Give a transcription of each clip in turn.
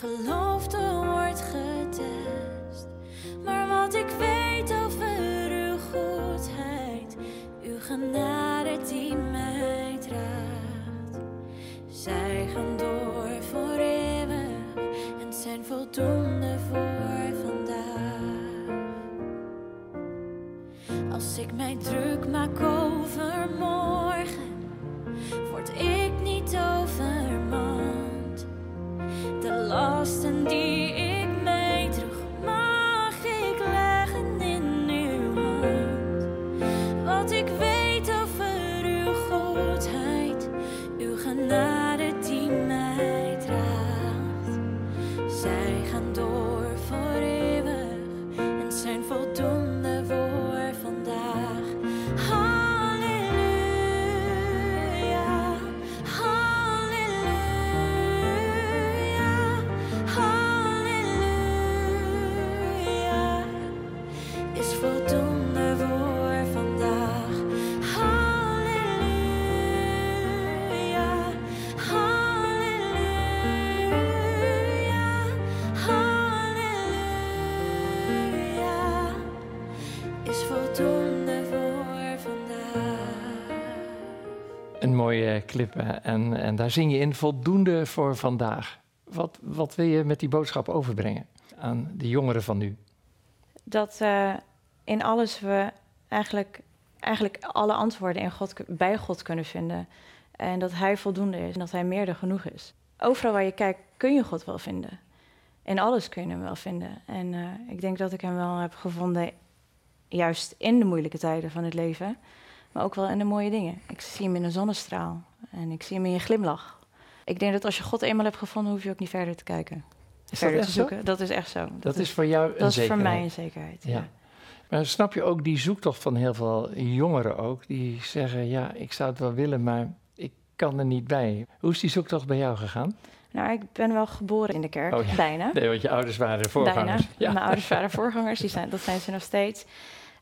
Waar mijn geloof door wordt getest. Maar wat ik weet over uw goedheid, uw genade die mij draagt. Zij gaan door voor eeuwig en zijn voldoende voor vandaag. Als ik mij druk maak over morgen, word ik niet overmand. De lasten die en, en daar zing je in voldoende voor vandaag. Wat, wat wil je met die boodschap overbrengen aan de jongeren van nu? dat eh, in alles we eigenlijk, eigenlijk alle antwoorden in God, bij God kunnen vinden. En dat Hij voldoende is en dat Hij meer dan genoeg is. Overal waar je kijkt kun je God wel vinden. In alles kun je hem wel vinden. En eh, ik denk dat ik hem wel heb gevonden, juist in de moeilijke tijden van het leven. Maar ook wel in de mooie dingen. Ik zie hem in een zonnestraal en ik zie hem in je glimlach. Ik denk dat als je God eenmaal hebt gevonden, hoef je ook niet verder te kijken. Is verder te zo? zoeken. Dat is echt zo. Dat is voor jou een dat is voor zekerheid. mij een zekerheid. Ja. ja. Maar snap je ook die zoektocht van heel veel jongeren ook, die zeggen, ja, ik zou het wel willen, maar ik kan er niet bij. Hoe is die zoektocht bij jou gegaan? Nou, ik ben wel geboren in de kerk, Oh ja. bijna. Nee, want je ouders waren bijna. voorgangers. Ja. Mijn ouders waren voorgangers, die zijn, dat zijn ze nog steeds.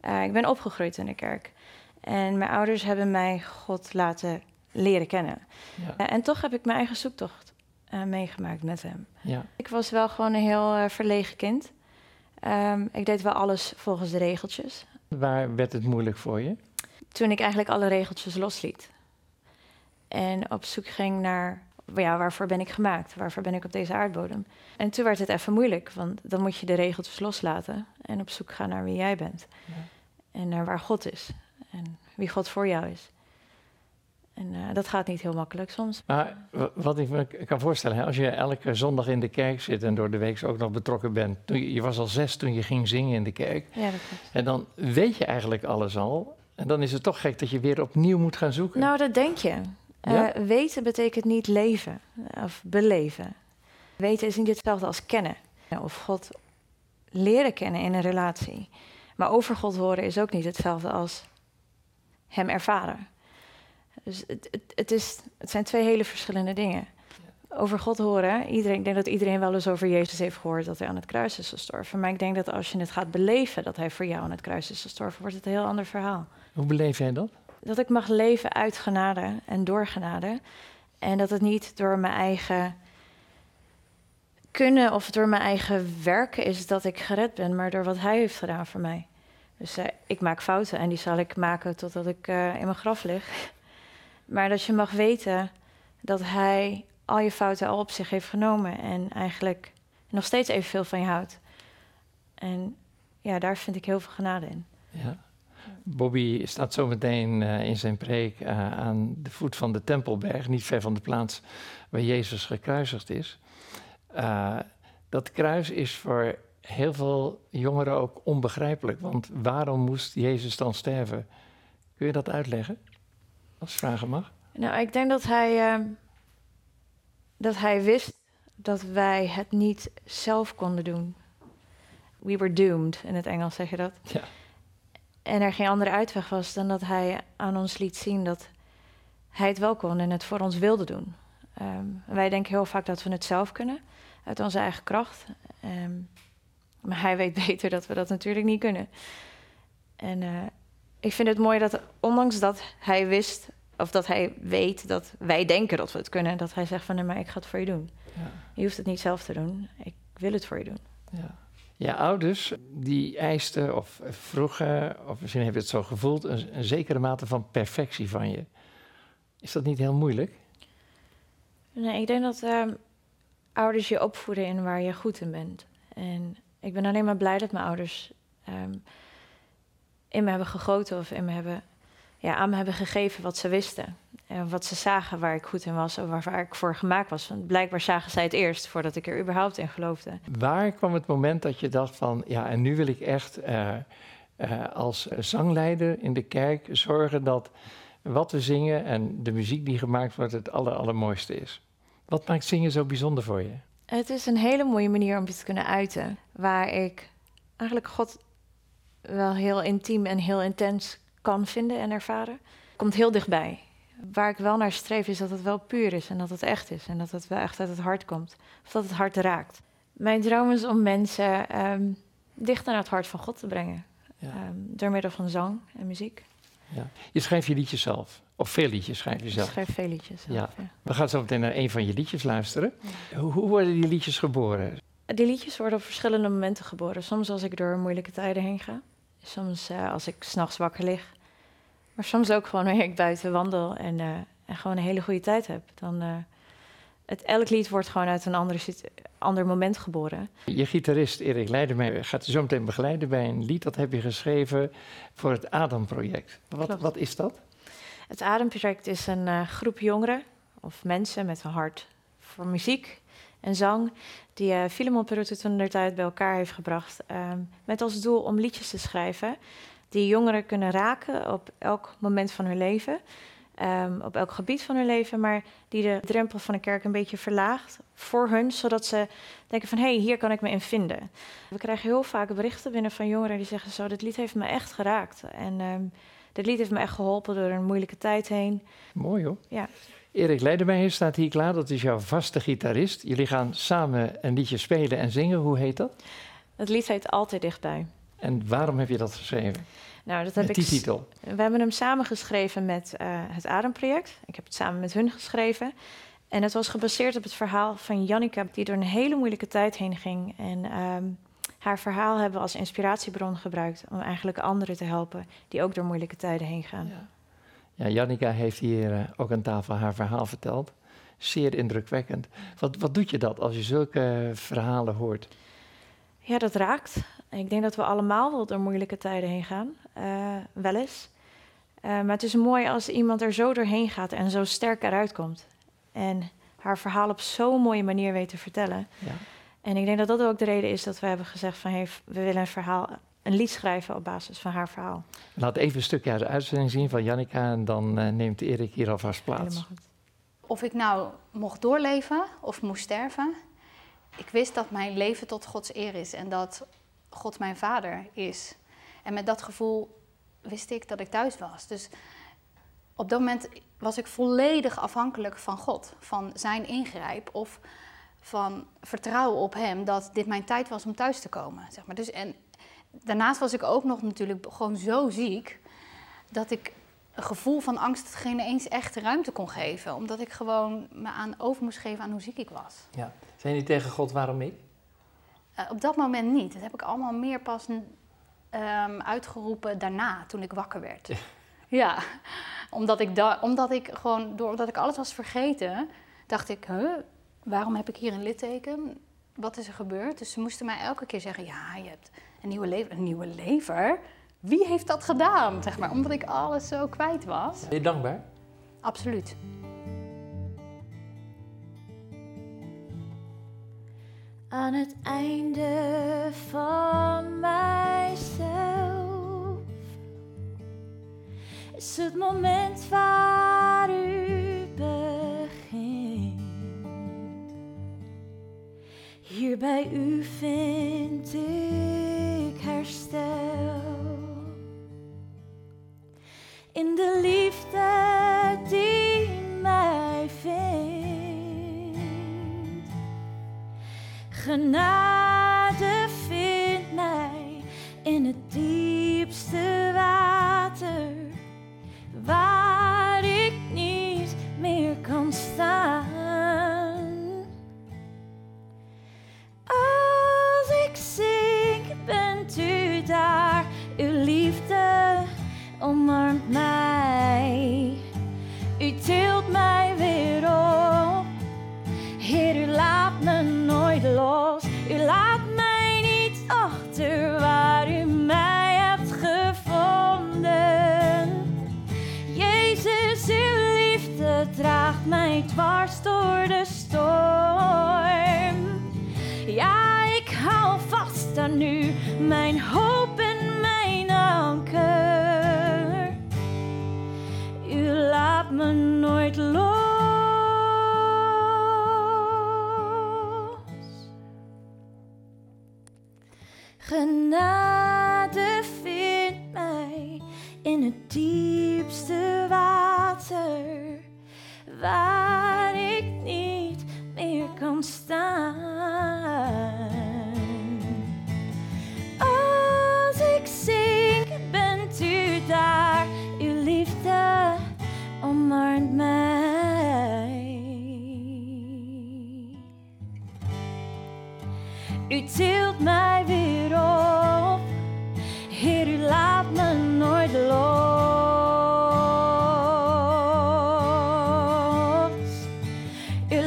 Eh, ik ben opgegroeid in de kerk. En mijn ouders hebben mij God laten leren kennen. Ja. Eh, en toch heb ik mijn eigen zoektocht eh, meegemaakt met hem. Ja. Ik was wel gewoon een heel eh, verlegen kind. Ehm, ik deed wel alles volgens de regeltjes. Waar werd het moeilijk voor je? Toen ik eigenlijk alle regeltjes losliet. En op zoek ging naar, ja, waarvoor ben ik gemaakt? Waarvoor ben ik op deze aardbodem? En toen werd het even moeilijk, want dan moet je de regeltjes loslaten en op zoek gaan naar wie jij bent. Ja. En naar waar God is en wie God voor jou is. En eh, dat gaat niet heel makkelijk soms. Maar wa- wat ik me kan voorstellen, hè, als je elke zondag in de kerk zit en door de week ook nog betrokken bent. Toen je, je was al zes toen je ging zingen in de kerk. Ja, dat klopt. En dan weet je eigenlijk alles al. En dan is het toch gek dat je weer opnieuw moet gaan zoeken. Nou, dat denk je. Eh? Weten betekent niet leven of beleven. Weten is niet hetzelfde als kennen. Of God leren kennen in een relatie. Maar over God horen is ook niet hetzelfde als Hem ervaren. Dus het, het, het, is, het zijn twee hele verschillende dingen. Over God horen, iedereen, ik denk dat iedereen wel eens over Jezus heeft gehoord dat hij aan het kruis is gestorven. Maar ik denk dat als je het gaat beleven dat hij voor jou aan het kruis is gestorven, wordt het een heel ander verhaal Hoe beleef jij dat? dat ik mag leven uit genade en door genade. En dat het niet door mijn eigen kunnen of door mijn eigen werken is dat ik gered ben, maar door wat hij heeft gedaan voor mij. Dus eh, ik maak fouten en die zal ik maken totdat ik eh, in mijn graf lig. Maar dat je mag weten dat hij al je fouten al op zich heeft genomen en eigenlijk nog steeds evenveel van je houdt. En ja, daar vind ik heel veel genade in. Ja. Bobby staat zometeen eh in zijn preek aan de voet van de Tempelberg, niet ver van de plaats waar Jezus gekruisigd is. Dat kruis is voor heel veel jongeren ook onbegrijpelijk, want waarom moest Jezus dan sterven? Kun je dat uitleggen? Als vragen mag. Nou, ik denk dat hij, ehm, dat hij wist dat wij het niet zelf konden doen. We were doomed, in het Engels zeg je dat. Ja. En er geen andere uitweg was dan dat hij aan ons liet zien dat hij het wel kon en het voor ons wilde doen. Ehm, wij denken heel vaak dat we het zelf kunnen, uit onze eigen kracht. Ehm, maar hij weet beter dat we dat natuurlijk niet kunnen. En eh, ik vind het mooi dat, ondanks dat hij wist, of dat hij weet dat wij denken dat we het kunnen, dat hij zegt van nee, maar ik ga het voor je doen. Ja. Je hoeft het niet zelf te doen, ik wil het voor je doen. Ja. Je ouders, die eisten of vroegen, of misschien heb je het zo gevoeld, een, een zekere mate van perfectie van je. Is dat niet heel moeilijk? Nee, ik denk dat ehm, ouders je opvoeden in waar je goed in bent. En ik ben alleen maar blij dat mijn ouders ehm, in me hebben gegoten of in me hebben, ja, aan me hebben gegeven wat ze wisten. En wat ze zagen waar ik goed in was of waar, ik voor gemaakt was. Want blijkbaar zagen zij het eerst voordat ik er überhaupt in geloofde. Waar kwam het moment dat je dacht van, ja, en nu wil ik echt eh, eh, als zangleider in de kerk zorgen dat wat we zingen en de muziek die gemaakt wordt het aller, allermooiste is? Wat maakt zingen zo bijzonder voor je? Het is een hele mooie manier om je te kunnen uiten. Waar ik eigenlijk God wel heel intiem en heel intens kan vinden en ervaren. Komt heel dichtbij. Waar ik wel naar streef is dat het wel puur is en dat het echt is. En dat het wel echt uit het hart komt. Of dat het hart raakt. Mijn droom is om mensen ehm, dichter naar het hart van God te brengen. Ja. Ehm, door middel van zang en muziek. Ja. Je schrijft je liedjes zelf, of veel liedjes schrijf je Ik zelf. schrijf veel liedjes. zelf, Ja. ja. We gaan zo meteen naar een van je liedjes luisteren. Hoe, hoe worden die liedjes geboren? Die liedjes worden op verschillende momenten geboren. Soms als ik door moeilijke tijden heen ga. Soms eh, als ik s'nachts wakker lig. Maar soms ook gewoon wanneer ik buiten wandel en, eh, en gewoon een hele goede tijd heb. Dan, eh, het, elk lied wordt gewoon uit een andere, ander moment geboren. Je gitarist Erik Leidermeijer gaat je zo meteen begeleiden bij een lied dat heb je geschreven voor het Adam-project. Wat, wat is dat? Het Ademproject is een eh, groep jongeren of mensen met een hart voor muziek en zang. Die eh Filemon Perutte toen der tijd bij elkaar heeft gebracht. ehm, met als doel om liedjes te schrijven die jongeren kunnen raken op elk moment van hun leven. Ehm, op elk gebied van hun leven, maar die de drempel van de kerk een beetje verlaagt voor hun, zodat ze denken van hé, hey, hier kan ik me in vinden. We krijgen heel vaak berichten binnen van jongeren die zeggen zo, dit lied heeft me echt geraakt. En ehm, dit lied heeft me echt geholpen door een moeilijke tijd heen. Mooi hoor. Ja. Erik Leidermeijer staat hier klaar, dat is jouw vaste gitarist. Jullie gaan samen een liedje spelen en zingen. Hoe heet dat? Het lied heet Altijd Dichtbij. En waarom heb je dat geschreven? Nou, dat heb Met die titel. We hebben hem samen geschreven met eh, het Ademproject. Ik heb het samen met hun geschreven. En het was gebaseerd op het verhaal van Jannica, die door een hele moeilijke tijd heen ging. En ehm, haar verhaal hebben we als inspiratiebron gebruikt om eigenlijk anderen te helpen die ook door moeilijke tijden heen gaan. Ja, ja Jannica heeft hier eh, ook aan tafel haar verhaal verteld. Zeer indrukwekkend. Wat, wat doet je dat als je zulke verhalen hoort? Ja, dat raakt. Ik denk dat we allemaal wel door moeilijke tijden heen gaan. eh, wel eens. Eh, maar het is mooi als iemand er zo doorheen gaat en zo sterk eruit komt. En haar verhaal op zo'n mooie manier weet te vertellen. Ja. En ik denk dat dat ook de reden is dat we hebben gezegd van... Hey, we willen een verhaal, een lied schrijven op basis van haar verhaal. Laat even een stukje uit de uitzending zien van Jannica en dan eh, neemt Erik hier alvast plaats. Of ik nou mocht doorleven of moest sterven, ik wist dat mijn leven tot Gods eer is en dat God mijn vader is. En met dat gevoel wist ik dat ik thuis was. Dus op dat moment was ik volledig afhankelijk van God, van zijn ingrijp of van vertrouwen op hem dat dit mijn tijd was om thuis te komen. Zeg maar. dus, en daarnaast was ik ook nog natuurlijk gewoon zo ziek dat ik een gevoel van angst geen eens echt ruimte kon geven. Omdat ik gewoon me aan over moest geven aan hoe ziek ik was. Ja. Zijn jullie tegen God, waarom ik? Eh, op dat moment niet. Dat heb ik allemaal meer pas ehm, uitgeroepen daarna, toen ik wakker werd. Ja, omdat ik, da- omdat ik gewoon, doordat ik alles was vergeten, dacht ik, huh, waarom heb ik hier een litteken? Wat is er gebeurd? Dus ze moesten mij elke keer zeggen, ja, je hebt een nieuwe lever. Een nieuwe lever? Wie heeft dat gedaan? Zeg maar, omdat ik alles zo kwijt was. Ben je dankbaar? Absoluut. aan het einde van mijzelf. Is het moment waar u begint. Hier bij u vind u. Genade vindt mij in het diepste water. Mijn hoop en mijn anker. U laat me nooit los. Genade vindt mij in het diepste water, waar ik niet meer kan staan.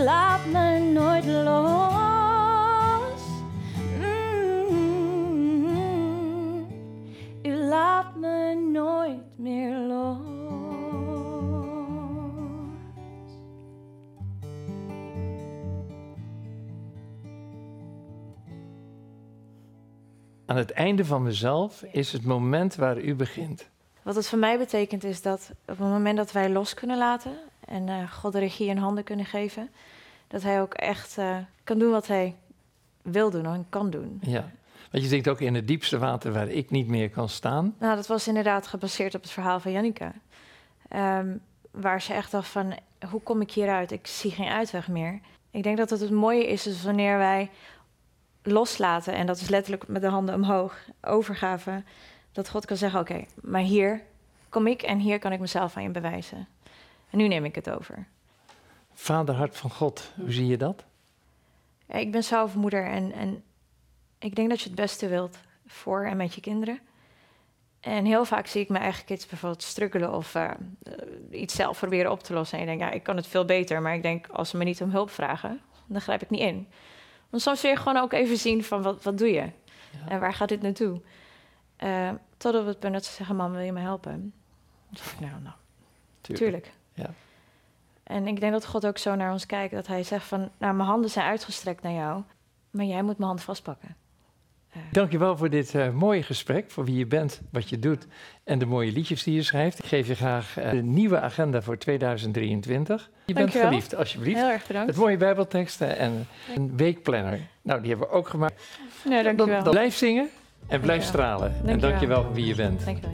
Laat me nooit los. Mm. U laat me nooit meer los. Aan het einde van mezelf is het moment waar u begint. Wat het voor mij betekent is dat op het moment dat wij los kunnen laten en eh, God de regie in handen kunnen geven, dat Hij ook echt eh, kan doen wat Hij wil doen en kan doen. Ja. Want je denkt ook in het diepste water waar ik niet meer kan staan. Nou, dat was inderdaad gebaseerd op het verhaal van Jannica. Ehm, waar ze echt dacht van, hoe kom ik hieruit? Ik zie geen uitweg meer. Ik denk dat het het mooie is, is wanneer wij loslaten... en dat is letterlijk met de handen omhoog, overgave... dat God kan zeggen, oké, maar hier kom ik... en hier kan ik mezelf aan je bewijzen. En nu neem ik het over. Vaderhart van God, hoe zie je dat? Ja, ik ben zelf moeder en, en ik denk dat je het beste wilt voor en met je kinderen. En heel vaak zie ik mijn eigen kids bijvoorbeeld struggelen of eh, eh, iets zelf proberen op te lossen. En ik denk, ja, ik kan het veel beter, maar ik denk, als ze me niet om hulp vragen, dan grijp ik niet in. Want soms wil je gewoon ook even zien van, wat, wat doe je? En waar gaat dit naartoe? Uh, tot op het punt dat ze zeggen, mam, wil je me helpen? Dan zeg ik, nou, nou, tuurlijk. Ja. En ik denk dat God ook zo naar ons kijkt, dat hij zegt van, nou, mijn handen zijn uitgestrekt naar jou, maar jij moet mijn hand vastpakken. Dankjewel voor dit uh, mooie gesprek, voor wie je bent, wat je doet en de mooie liedjes die je schrijft. Ik geef je graag uh, de nieuwe agenda voor 2023. Je bent Dankjewel. geliefd, alsjeblieft. Heel erg bedankt. Het mooie bijbelteksten en een weekplanner. Nou, die hebben we ook gemaakt. Nee, dankjewel. Dan, dan blijf zingen en blijf Dankjewel. stralen. En Dankjewel. dankjewel voor wie je bent. Dankjewel.